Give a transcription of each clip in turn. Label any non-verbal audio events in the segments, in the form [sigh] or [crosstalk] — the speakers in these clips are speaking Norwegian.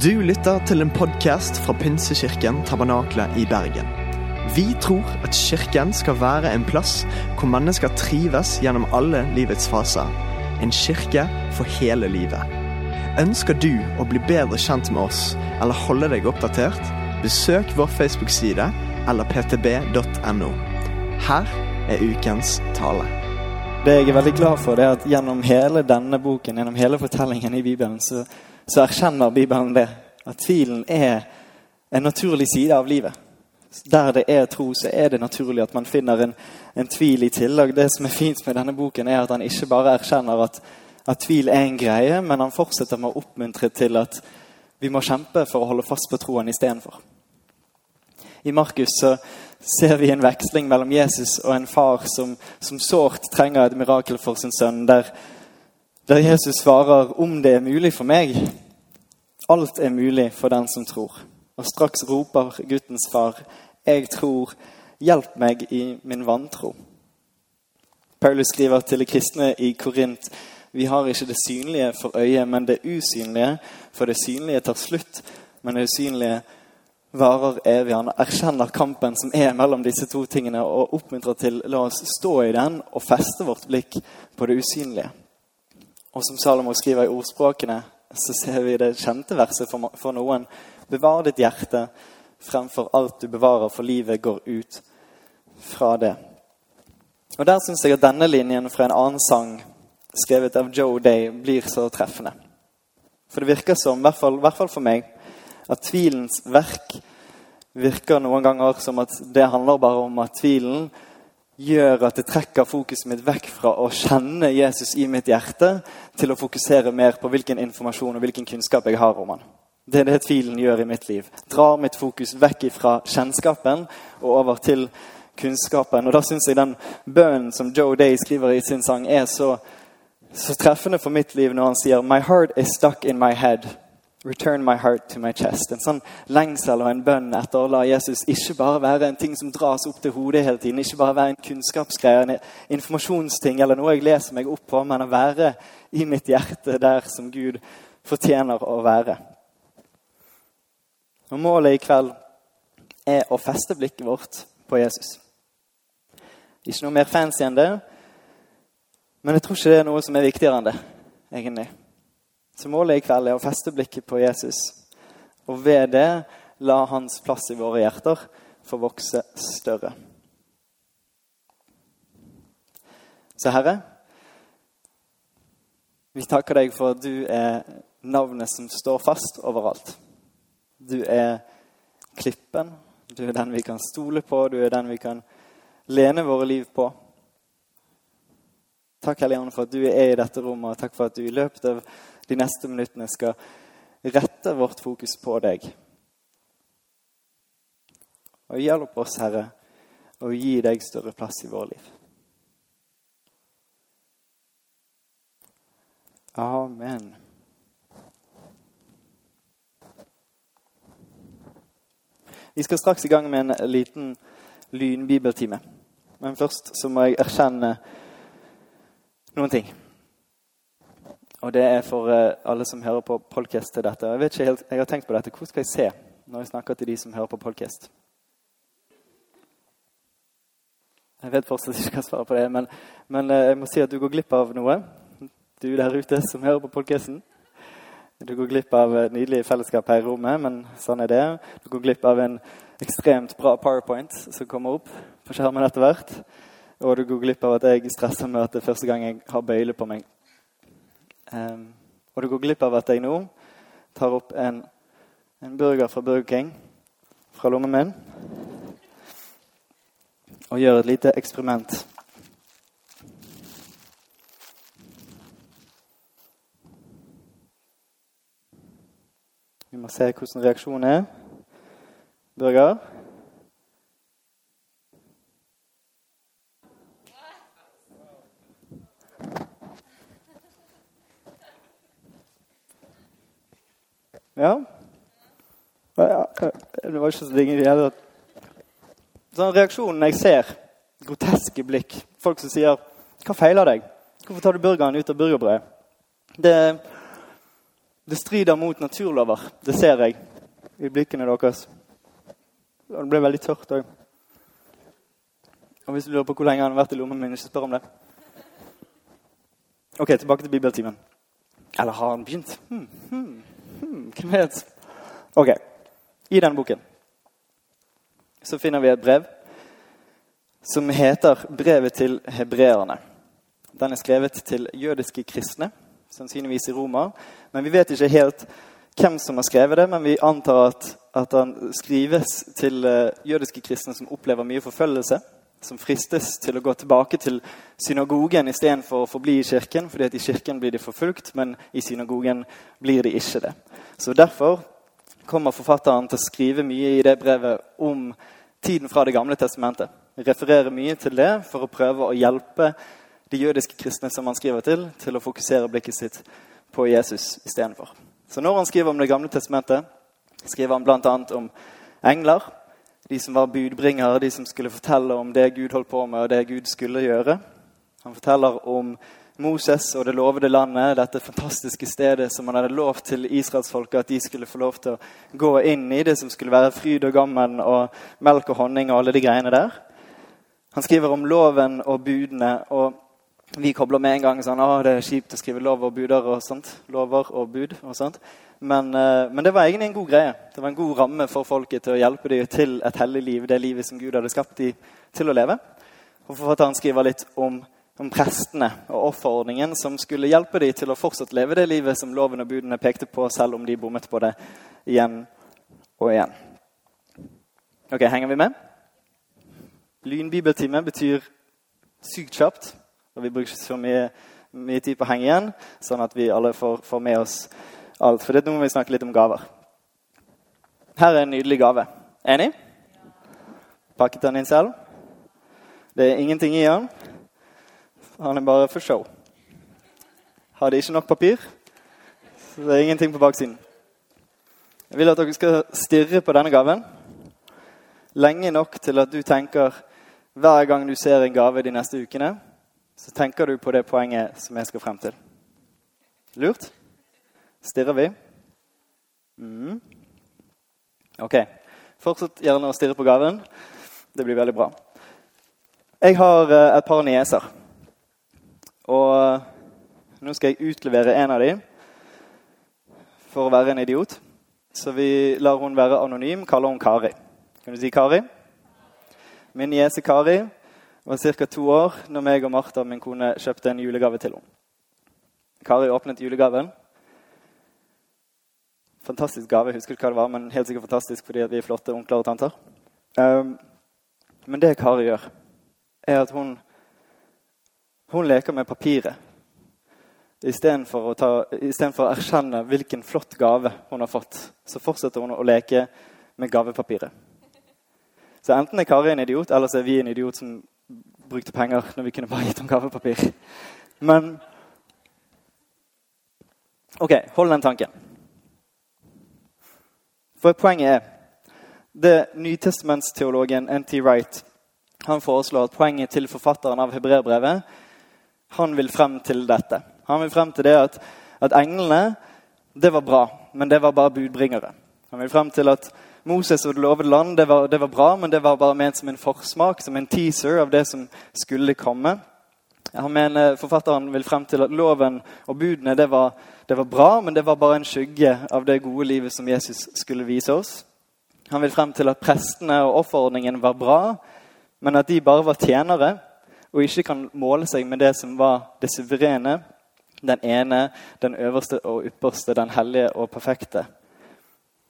Du lytter til en podkast fra Pinsekirken Tabernakle i Bergen. Vi tror at kirken skal være en plass hvor mennesker trives gjennom alle livets faser. En kirke for hele livet. Ønsker du å bli bedre kjent med oss eller holde deg oppdatert? Besøk vår Facebook-side eller ptb.no. Her er ukens tale. Det jeg er veldig glad for, er at gjennom hele denne boken, gjennom hele fortellingen i Bibelen, så, så erkjenner Bibelen det. At tvilen er en naturlig side av livet. Der det er tro, så er det naturlig at man finner en, en tvil i tillegg. Det som er fint med denne boken, er at han ikke bare erkjenner at, at tvil er en greie, men han fortsetter med å oppmuntre til at vi må kjempe for å holde fast på troen istedenfor. I Markus så ser vi en veksling mellom Jesus og en far som, som sårt trenger et mirakel for sin sønn, der, der Jesus svarer 'om det er mulig for meg'. Alt er mulig for den som tror. Og straks roper guttens far, 'Jeg tror, hjelp meg i min vantro'. Paulus skriver til de kristne i Korint, 'Vi har ikke det synlige for øyet, men det usynlige', for det synlige tar slutt, men det usynlige varer evig. Han erkjenner kampen som er mellom disse to tingene, og oppmuntrer til la oss stå i den og feste vårt blikk på det usynlige. Og som Salomo skriver i ordspråkene, så ser vi det kjente verset for, noen. Bevar ditt hjerte fremfor alt du bevarer, for livet går ut fra det. Og Der syns jeg at denne linjen fra en annen sang, skrevet av Joe Day, blir så treffende. For det virker som, i hvert fall, i hvert fall for meg, at tvilens verk virker noen ganger som at det handler bare om at tvilen gjør at det trekker fokuset mitt vekk fra å kjenne Jesus i mitt hjerte, til å fokusere mer på hvilken informasjon og hvilken kunnskap jeg har om han. Det er det tvilen gjør i mitt liv. Drar mitt fokus vekk fra kjennskapen og over til kunnskapen. Og Da syns jeg den bønnen som Joe Day skriver i sin sang, er så, så treffende for mitt liv når han sier My heart is stuck in my head. Return my heart to my chest. En sånn lengsel og en bønn etter å la Jesus ikke bare være en ting som dras opp til hodet hele tiden, ikke bare være en kunnskapsgreie, en informasjonsting eller noe jeg leser meg opp på, men å være i mitt hjerte der som Gud fortjener å være. Og Målet i kveld er å feste blikket vårt på Jesus. Ikke noe mer fancy enn det, men jeg tror ikke det er noe som er viktigere enn det, egentlig. Så målet i kveld er å feste blikket på Jesus, og ved det la hans plass i våre hjerter få vokse større. Så Herre, vi takker deg for at du er navnet som står fast overalt. Du er klippen, du er den vi kan stole på, du er den vi kan lene våre liv på. Takk Hellige Ånd for at du er i dette rommet, og takk for at du i løpet av de neste minuttene skal rette vårt fokus på deg. Og hjelp oss, Herre, å gi deg større plass i vår liv. Amen. Vi skal straks i gang med en liten lynbibeltime. Men først så må jeg erkjenne noen ting. Og det er for uh, alle som hører på podkast til dette. Jeg, vet ikke helt, jeg har tenkt på dette. Hvor skal jeg se når jeg snakker til de som hører på podkast? Jeg vet fortsatt ikke hva svaret på det men, men uh, jeg må si at du går glipp av noe. Du der ute som hører på podkasten. Du går glipp av et nydelig fellesskap her i rommet, men sånn er det. Du går glipp av en ekstremt bra powerpoint som kommer opp på skjermen etter hvert. Og du går glipp av at jeg stresser med at det er første gang jeg har bøyle på meg. Um, og du går glipp av at jeg nå tar opp en, en burger fra Burger King fra lommen min og gjør et lite eksperiment. Vi må se hvordan reaksjonen er. Burger. Ja. Det var ikke så lenge i det. Sånn reaksjonen jeg ser, groteske blikk. Folk som sier 'Hva feiler deg? Hvorfor tar du burgeren ut av burgerbrødet?' Det, Det strider mot naturlover. Det ser jeg i blikkene deres. Og det ble veldig tørt òg. Og hvis du lurer på hvor lenge han har vært i lommen min, ikke spør om det. Ok, tilbake til bibeltimen. Eller har han begynt? Hmm, hmm, hmm, hvem vet? Ok, I denne boken så finner vi et brev som heter 'Brevet til hebreerne'. Den er skrevet til jødiske kristne, sannsynligvis i Roma. Men vi vet ikke helt hvem som har skrevet det, men vi antar at, at den skrives til uh, jødiske kristne som opplever mye forfølgelse. Som fristes til å gå tilbake til synagogen istedenfor å forbli i kirken. fordi at i kirken blir de forfulgt, men i synagogen blir de ikke det. Så Derfor kommer forfatteren til å skrive mye i det brevet om tiden fra Det gamle testamentet. Refererer mye til det for å prøve å hjelpe de jødiske kristne som han skriver til, til å fokusere blikket sitt på Jesus istedenfor. Så når han skriver om Det gamle testamentet, skriver han bl.a. om engler. De som var budbringere, de som skulle fortelle om det Gud holdt på med, og det Gud skulle gjøre. Han forteller om Moses og det lovede landet, dette fantastiske stedet som han hadde lovt til israelsfolket at de skulle få lov til å gå inn i, det som skulle være fryd og gammen og melk og honning og alle de greiene der. Han skriver om loven og budene. og vi kobler med en gang sånn, at det er kjipt å skrive lov og buder og sånt. Lover og bud og sånt. Men, eh, men, det var egentlig en god greie. Det var en god ramme for folket til å hjelpe dem til et hellig liv. Det livet som Gud hadde skapt dem til å leve. Og Forfatteren skriver litt om, om prestene og offerordningen som skulle hjelpe dem til å fortsatt leve det livet som loven og budene pekte på, selv om de bommet på det igjen og igjen. Ok, Henger vi med? Lynbibeltime betyr sykt kjapt. Og vi bruker ikke så mye, mye, tid på å henge igjen, sånn at vi alle får, får med oss alt. For nå må vi snakke litt om gaver. Her er en nydelig gave. Enig? Pakket den inn selv? Det er ingenting i den. Han er bare for show. Hadde ikke nok papir, så det er ingenting på baksiden. Jeg vil at dere skal stirre på denne gaven lenge nok til at du tenker hver gang du ser en gave de neste ukene så tenker du på det poenget som jeg skal frem til. Lurt? Stirrer vi? Mm. Ok. Fortsett gjerne å stirre på gaven. Det blir veldig bra. Jeg har uh, et par nieser. Og uh, nå skal jeg utlevere en av dem for å være en idiot. Så vi lar hun være anonym, kaller hun Kari. Kan du si Kari? Min niese Kari var ca. to år når meg og Martha, min kone, kjøpte en julegave til henne. Kari åpnet julegaven. Fantastisk gave. Husker ikke hva det var, men helt sikkert fantastisk fordi vi er flotte onkler og tanter. Um, men det Kari gjør, er at hun, hun leker med papiret. Istedenfor å, ta, å erkjenne hvilken flott gave hun har fått, så fortsetter hun å leke med gavepapiret. Så enten er Kari en idiot, eller så er vi en idiot som brukte penger når vi kunne bare gitt ham gavepapir. Men OK, hold den tanken. For poenget er det Nytestamentsteologen N.T. Wright han foreslår at poenget til forfatteren av hebreerbrevet han vil frem til dette. Han vil frem til det at, at englene det var bra, men det var bare budbringere. Han vil frem til at Moses og det lovede land det var, det var, bra, men det var bare ment som en forsmak, som en teaser av det som skulle komme. Han mener, Forfatteren vil frem til at loven og budene det var, det var bra, men det var bare en skygge av det gode livet som Jesus skulle vise oss. Han vil frem til at prestene og offerordningen var bra, men at de bare var tjenere og ikke kan måle seg med det som var det suverene, den ene, den øverste og ypperste, den hellige og perfekte.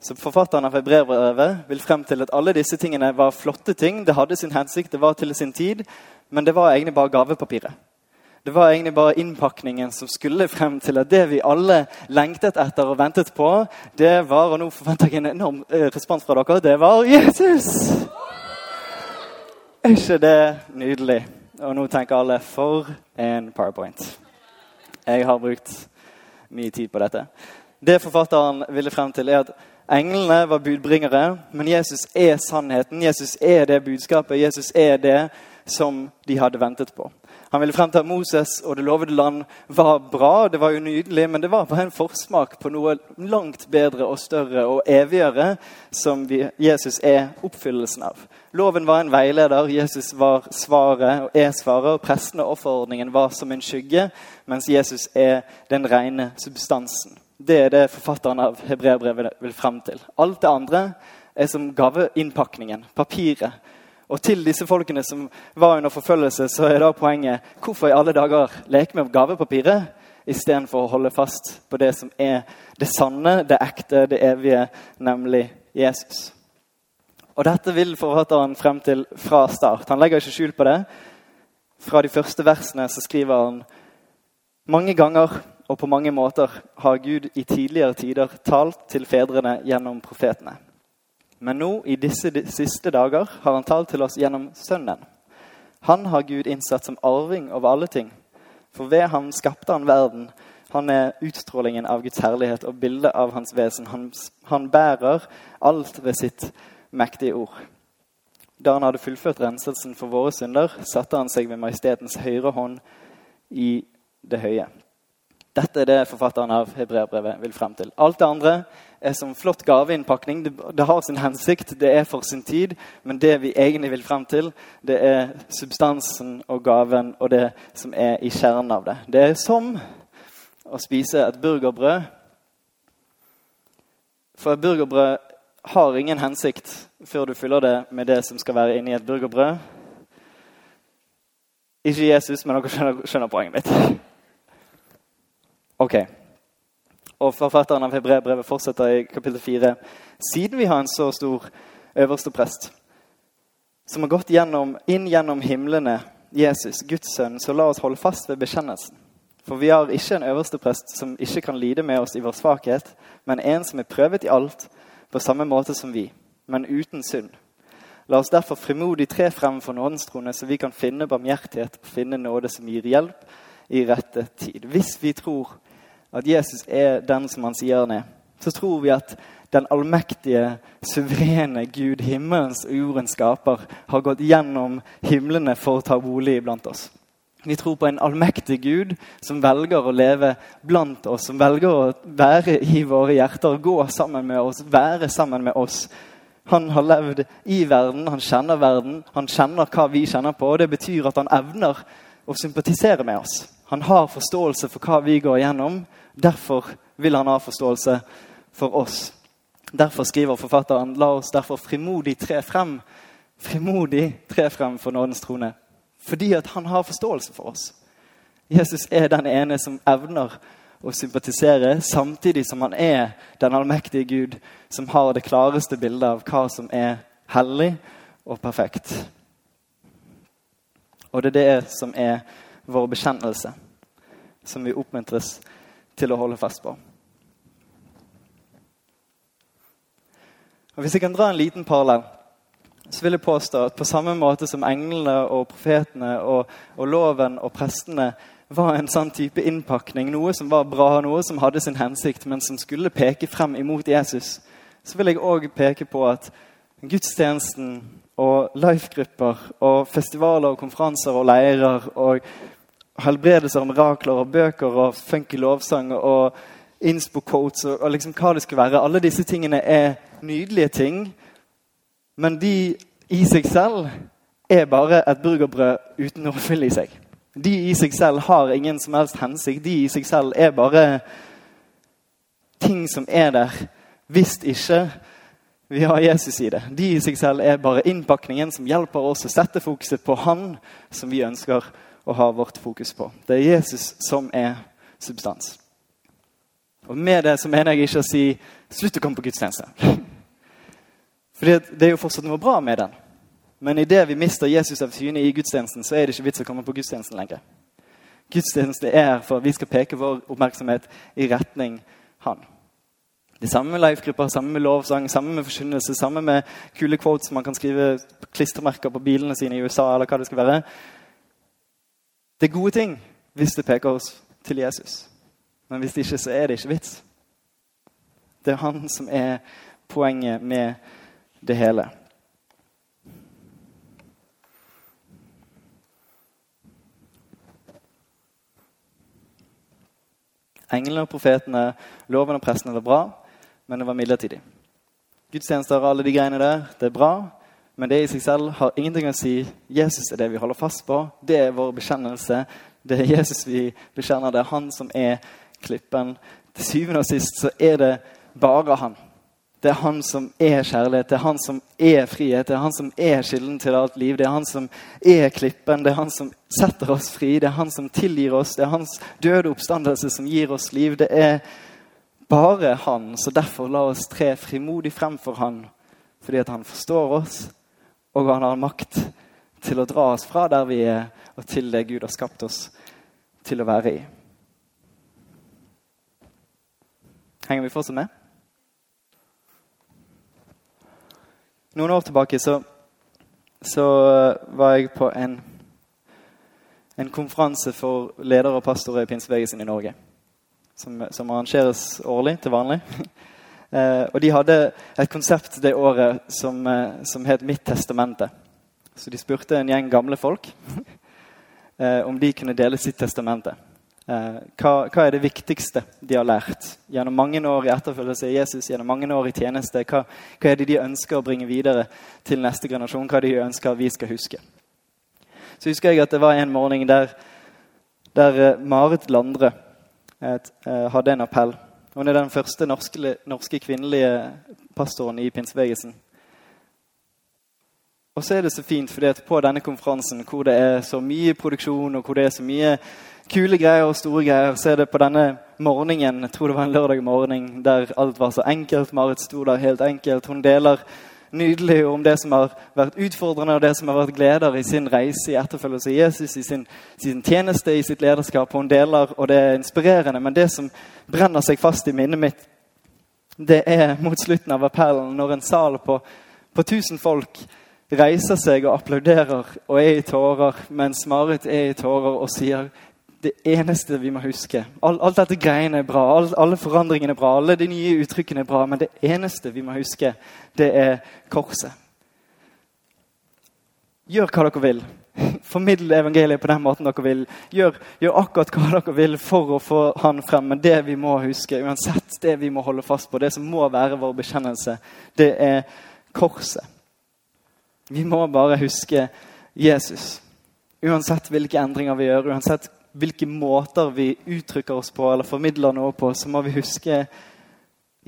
Så Forfatteren av brevbrevet vil frem til at alle disse tingene var flotte ting. Det hadde sin hensikt, det var til sin tid, men det var egentlig bare gavepapiret. Det var egentlig bare innpakningen som skulle frem til at det vi alle lengtet etter og ventet på, det var Og nå forventer jeg en enorm eh, respons fra dere. Det var Jesus! Er ikke det nydelig? Og nå tenker alle for en powerpoint. Jeg har brukt mye tid på dette. Det forfatteren ville frem til, er at Englene var budbringere, men Jesus er sannheten. Jesus er det budskapet. Jesus er det som de hadde ventet på. Han ville frem til at Moses og det lovede land var bra, det var jo nydelig, men det var bare en forsmak på noe langt bedre og større og evigere som Jesus er oppfyllelsen av. Loven var en veileder, Jesus var svaret og er svaret. og Prestene og offerordningen var som en skygge, mens Jesus er den rene substansen. Det er det forfatteren av hebreerbrevet vil frem til. Alt det andre er som gaveinnpakningen, papiret og til disse folkene som var under forfølgelse, så er da poenget hvorfor i alle dager leke med gavepapiret istedenfor å holde fast på det som er det sanne, det ekte, det evige, nemlig Jesus. Og Dette vil forfatteren frem til fra start. Han legger ikke skjul på det. Fra de første versene så skriver han mange ganger og på mange måter har Gud i tidligere tider talt til fedrene gjennom profetene. Men nå, i disse siste dager, har han talt til oss gjennom Sønnen. Han har Gud innsatt som arving over alle ting. For ved ham skapte han verden. Han er utstrålingen av Guds herlighet og bildet av hans vesen. Han, han bærer alt ved sitt mektige ord. Da han hadde fullført renselsen for våre synder, satte han seg ved majestetens høyre hånd i det høye. Dette er det forfatteren av hebreerbrevet vil frem til. Alt det andre er som flott gaveinnpakning. Det, har sin hensikt, det er for sin tid. Men det vi egentlig vil frem til, det er substansen og gaven og det som er i kjernen av det. Det er som å spise et burgerbrød. For et burgerbrød har ingen hensikt før du fyller det med det som skal være inni et burgerbrød. Ikke Jesus, men dere skjønner, skjønner poenget mitt. Ok. Og Forfatteren av Hebreerbrevet fortsetter i kapittel 4. Siden vi har en så stor øverste prest, som har gått gjennom, inn gjennom himlene, Jesus, Guds sønn, så la oss holde fast ved bekjennelsen. For vi har ikke en øverste prest som ikke kan lide med oss i vår svakhet, men en som er prøvet i alt, på samme måte som vi, men uten synd. La oss derfor frimodig tre frem for nådens trone, så vi kan finne barmhjertighet og finne nåde som gir hjelp i rette tid. Hvis vi tror at Jesus er den som han sier han er, så tror vi at den allmektige, suverene Gud, himmelens og jordens skaper, har gått gjennom himlene for å ta bolig blant oss. Vi tror på en allmektig Gud som velger å leve blant oss, som velger å være i våre hjerter, gå sammen med oss, være sammen med oss. Han har levd i verden, han kjenner verden, han kjenner hva vi kjenner på. og Det betyr at han evner å sympatisere med oss. Han har forståelse for hva vi går igjennom. Derfor vil han ha forståelse for oss. Derfor skriver forfatteren la oss derfor frimodig tre frem frimodig tre frem for nådens trone. Fordi at han har forståelse for oss. Jesus er den ene som evner å sympatisere, samtidig som han er den allmektige Gud som har det klareste bildet av hva som er hellig og perfekt. Og det er det som er vår bekjennelse, som vi oppmuntres til å holde fast på. Og Hvis jeg kan dra en liten parallell, så vil jeg påstå at på samme måte som englene og profetene og, og loven og prestene var en sånn type innpakning, noe som var bra, noe som hadde sin hensikt, men som skulle peke frem imot Jesus, så vil jeg òg peke på at gudstjenesten og life-grupper og festivaler og konferanser og leirer og helbredelser og mirakler og bøker og funky lovsang og inspo-quotes og, og, liksom hva det skulle være. Alle disse tingene er nydelige ting, men de i seg selv er bare et burgerbrød uten noe fyll i seg. De i seg selv har ingen som helst hensikt. De i seg selv er bare ting som er der. Hvis ikke vi har Jesus i det. De i seg selv er bare innpakningen som hjelper oss å sette fokuset på Han som vi ønsker å ha vårt fokus på. Det er Jesus som er substans. Og Med det så mener jeg ikke å si 'slutt å komme på gudstjeneste'. [laughs] For det er jo fortsatt noe bra med den. Men idet vi mister Jesus av syne i gudstjenesten, så er det ikke vits å komme på gudstjenesten lenger. Gudstjenesten er for at vi skal peke vår oppmerksomhet i retning Han. Det samme med life-grupper, samme med lovsang, samme med forkynnelse, samme med kule quotes man kan skrive klistremerker på bilene sine i USA. eller hva Det skal være. Det er gode ting hvis det peker oss til Jesus. Men hvis det ikke, så er det ikke vits. Det er han som er poenget med det hele. Englene og profetene, loven og prestene var bra, men det var midlertidig. Gudstjenester og alle de greiene der, det er bra, men det i seg selv har ingenting å si. Jesus er det vi holder fast på. Det er vår bekjennelse. Det er Jesus vi bekjenner. Det er han som er klippen. Til syvende og sist så er det bare han. Det er han som er kjærlighet, det er han som er frihet, det er han som er kilden til alt liv. Det er han som er klippen, det er han som setter oss fri, det er han som tilgir oss. Det er hans døde oppstandelse som gir oss liv. Det er bare han, så derfor la oss tre frimodig frem for han. Fordi at han forstår oss, og han har makt til å dra oss fra der vi er, og til det Gud har skapt oss til å være i. Henger vi fortsatt med? Noen år tilbake så, så var jeg på en, en konferanse for ledere og pastorer i pinsebevegelsen i Norge. Som, som, arrangeres årlig til vanlig. [laughs] eh, og de hadde et konsept det året som, eh, som het Mitt testamente. Så de spurte en gjeng gamle folk [laughs] eh, om de kunne dele sitt testamente. Hva, hva, er det viktigste de har lært gjennom mange år i etterfølgelse av Jesus? gjennom mange år i tjeneste? Hva, hva, er det de ønsker å bringe videre til neste generasjon? Hva er det de ønsker vi skal huske? Så husker jeg at det var en morgen der, der Marit Landre et, hadde en appell. Hun er den første norske, norske kvinnelige pastoren i pinsebevegelsen. Og så er det så fint, fordi at på denne konferansen hvor det er så mye produksjon og hvor det er så mye kule greier og store greier, så er det på denne morgenen jeg tror det var en lørdag morgen, der alt var så enkelt. Marit sto der helt enkelt. Hun deler nydelig om det som har vært utfordrende og det som har vært gleder i sin reise i etterfølgelse av Jesus, i sin, sin, tjeneste, i sitt lederskap. Hun deler, og det er inspirerende. Men det som brenner seg fast i minnet mitt, det er mot slutten av appellen, når en sal på, på 1000 folk reiser seg og applauderer og er i tårer, mens Marit er i tårer og sier det eneste vi må huske Alt, alt dette greiene er bra, all, alle forandringene er bra, alle de nye uttrykkene er bra, men det eneste vi må huske, det er korset. Gjør hva dere vil. Formidl evangeliet på den måten dere vil. Gjør, gjør, akkurat hva dere vil for å få han frem. Men det vi må huske, uansett det vi må holde fast på, det som må være vår bekjennelse, det er korset. Vi må bare huske Jesus. Uansett hvilke endringer vi gjør, uansett hvilke måter vi uttrykker oss på eller formidler noe på, så må vi huske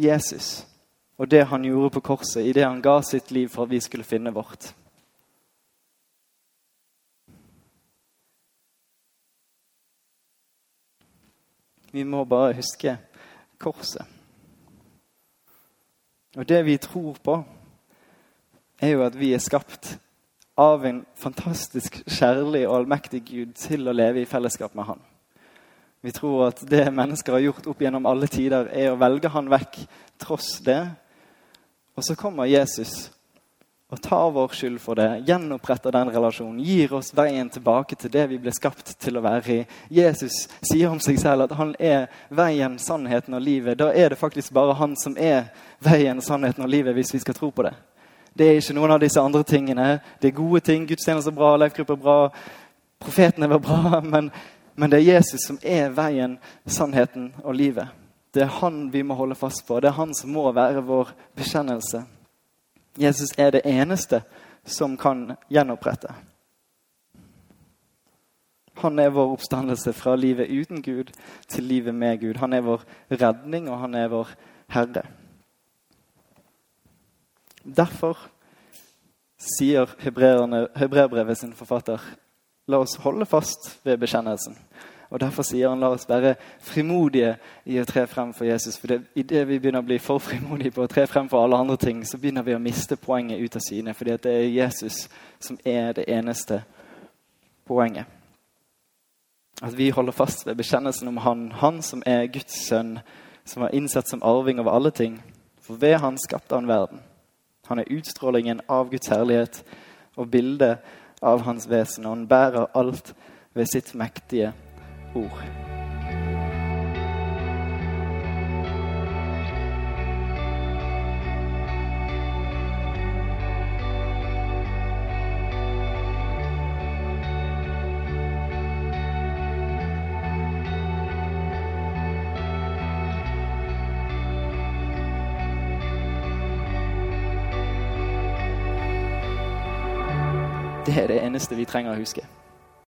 Jesus og det han gjorde på korset, i det han ga sitt liv for at vi skulle finne vårt. Vi må bare huske korset. Og det vi tror på, er jo at vi er skapt av en fantastisk kjærlig og allmektig Gud til å leve i fellesskap med Han. Vi tror at det mennesker har gjort opp gjennom alle tider, er å velge Han vekk tross det. Og så kommer Jesus og tar vår skyld for det, gjenoppretter den relasjonen, gir oss veien tilbake til det vi ble skapt til å være i. Jesus sier om seg selv at han er veien, sannheten og livet. Da er det faktisk bare han som er veien, sannheten og livet, hvis vi skal tro på det. Det er ikke noen av disse andre tingene. Det er gode ting. Gudstjenester er bra, leifgrupper er bra, profetene var bra. [laughs] Men, men, det er Jesus som er veien, sannheten og livet. Det er han vi må holde fast på. Det er han som må være vår bekjennelse. Jesus er det eneste som kan gjenopprette. Han er vår oppstandelse fra livet uten Gud til livet med Gud. Han er vår redning, og han er vår Herre. Derfor sier hebreerbrevet sin forfatter la oss holde fast ved bekjennelsen. Og Derfor sier han la oss være frimodige i å tre frem for Jesus. For det, Idet vi begynner å bli for frimodige på å tre frem for alle andre ting, så begynner vi å miste poenget ut av syne. Fordi det er Jesus som er det eneste poenget. At vi holder fast ved bekjennelsen om Han, Han som er Guds sønn, som var innsett som arving over alle ting. For ved Han skapte Han verden. Han er utstrålingen av Guds herlighet og bildet av hans vesen. Og han bærer alt ved sitt mektige ord. Det er det eneste vi trenger å huske.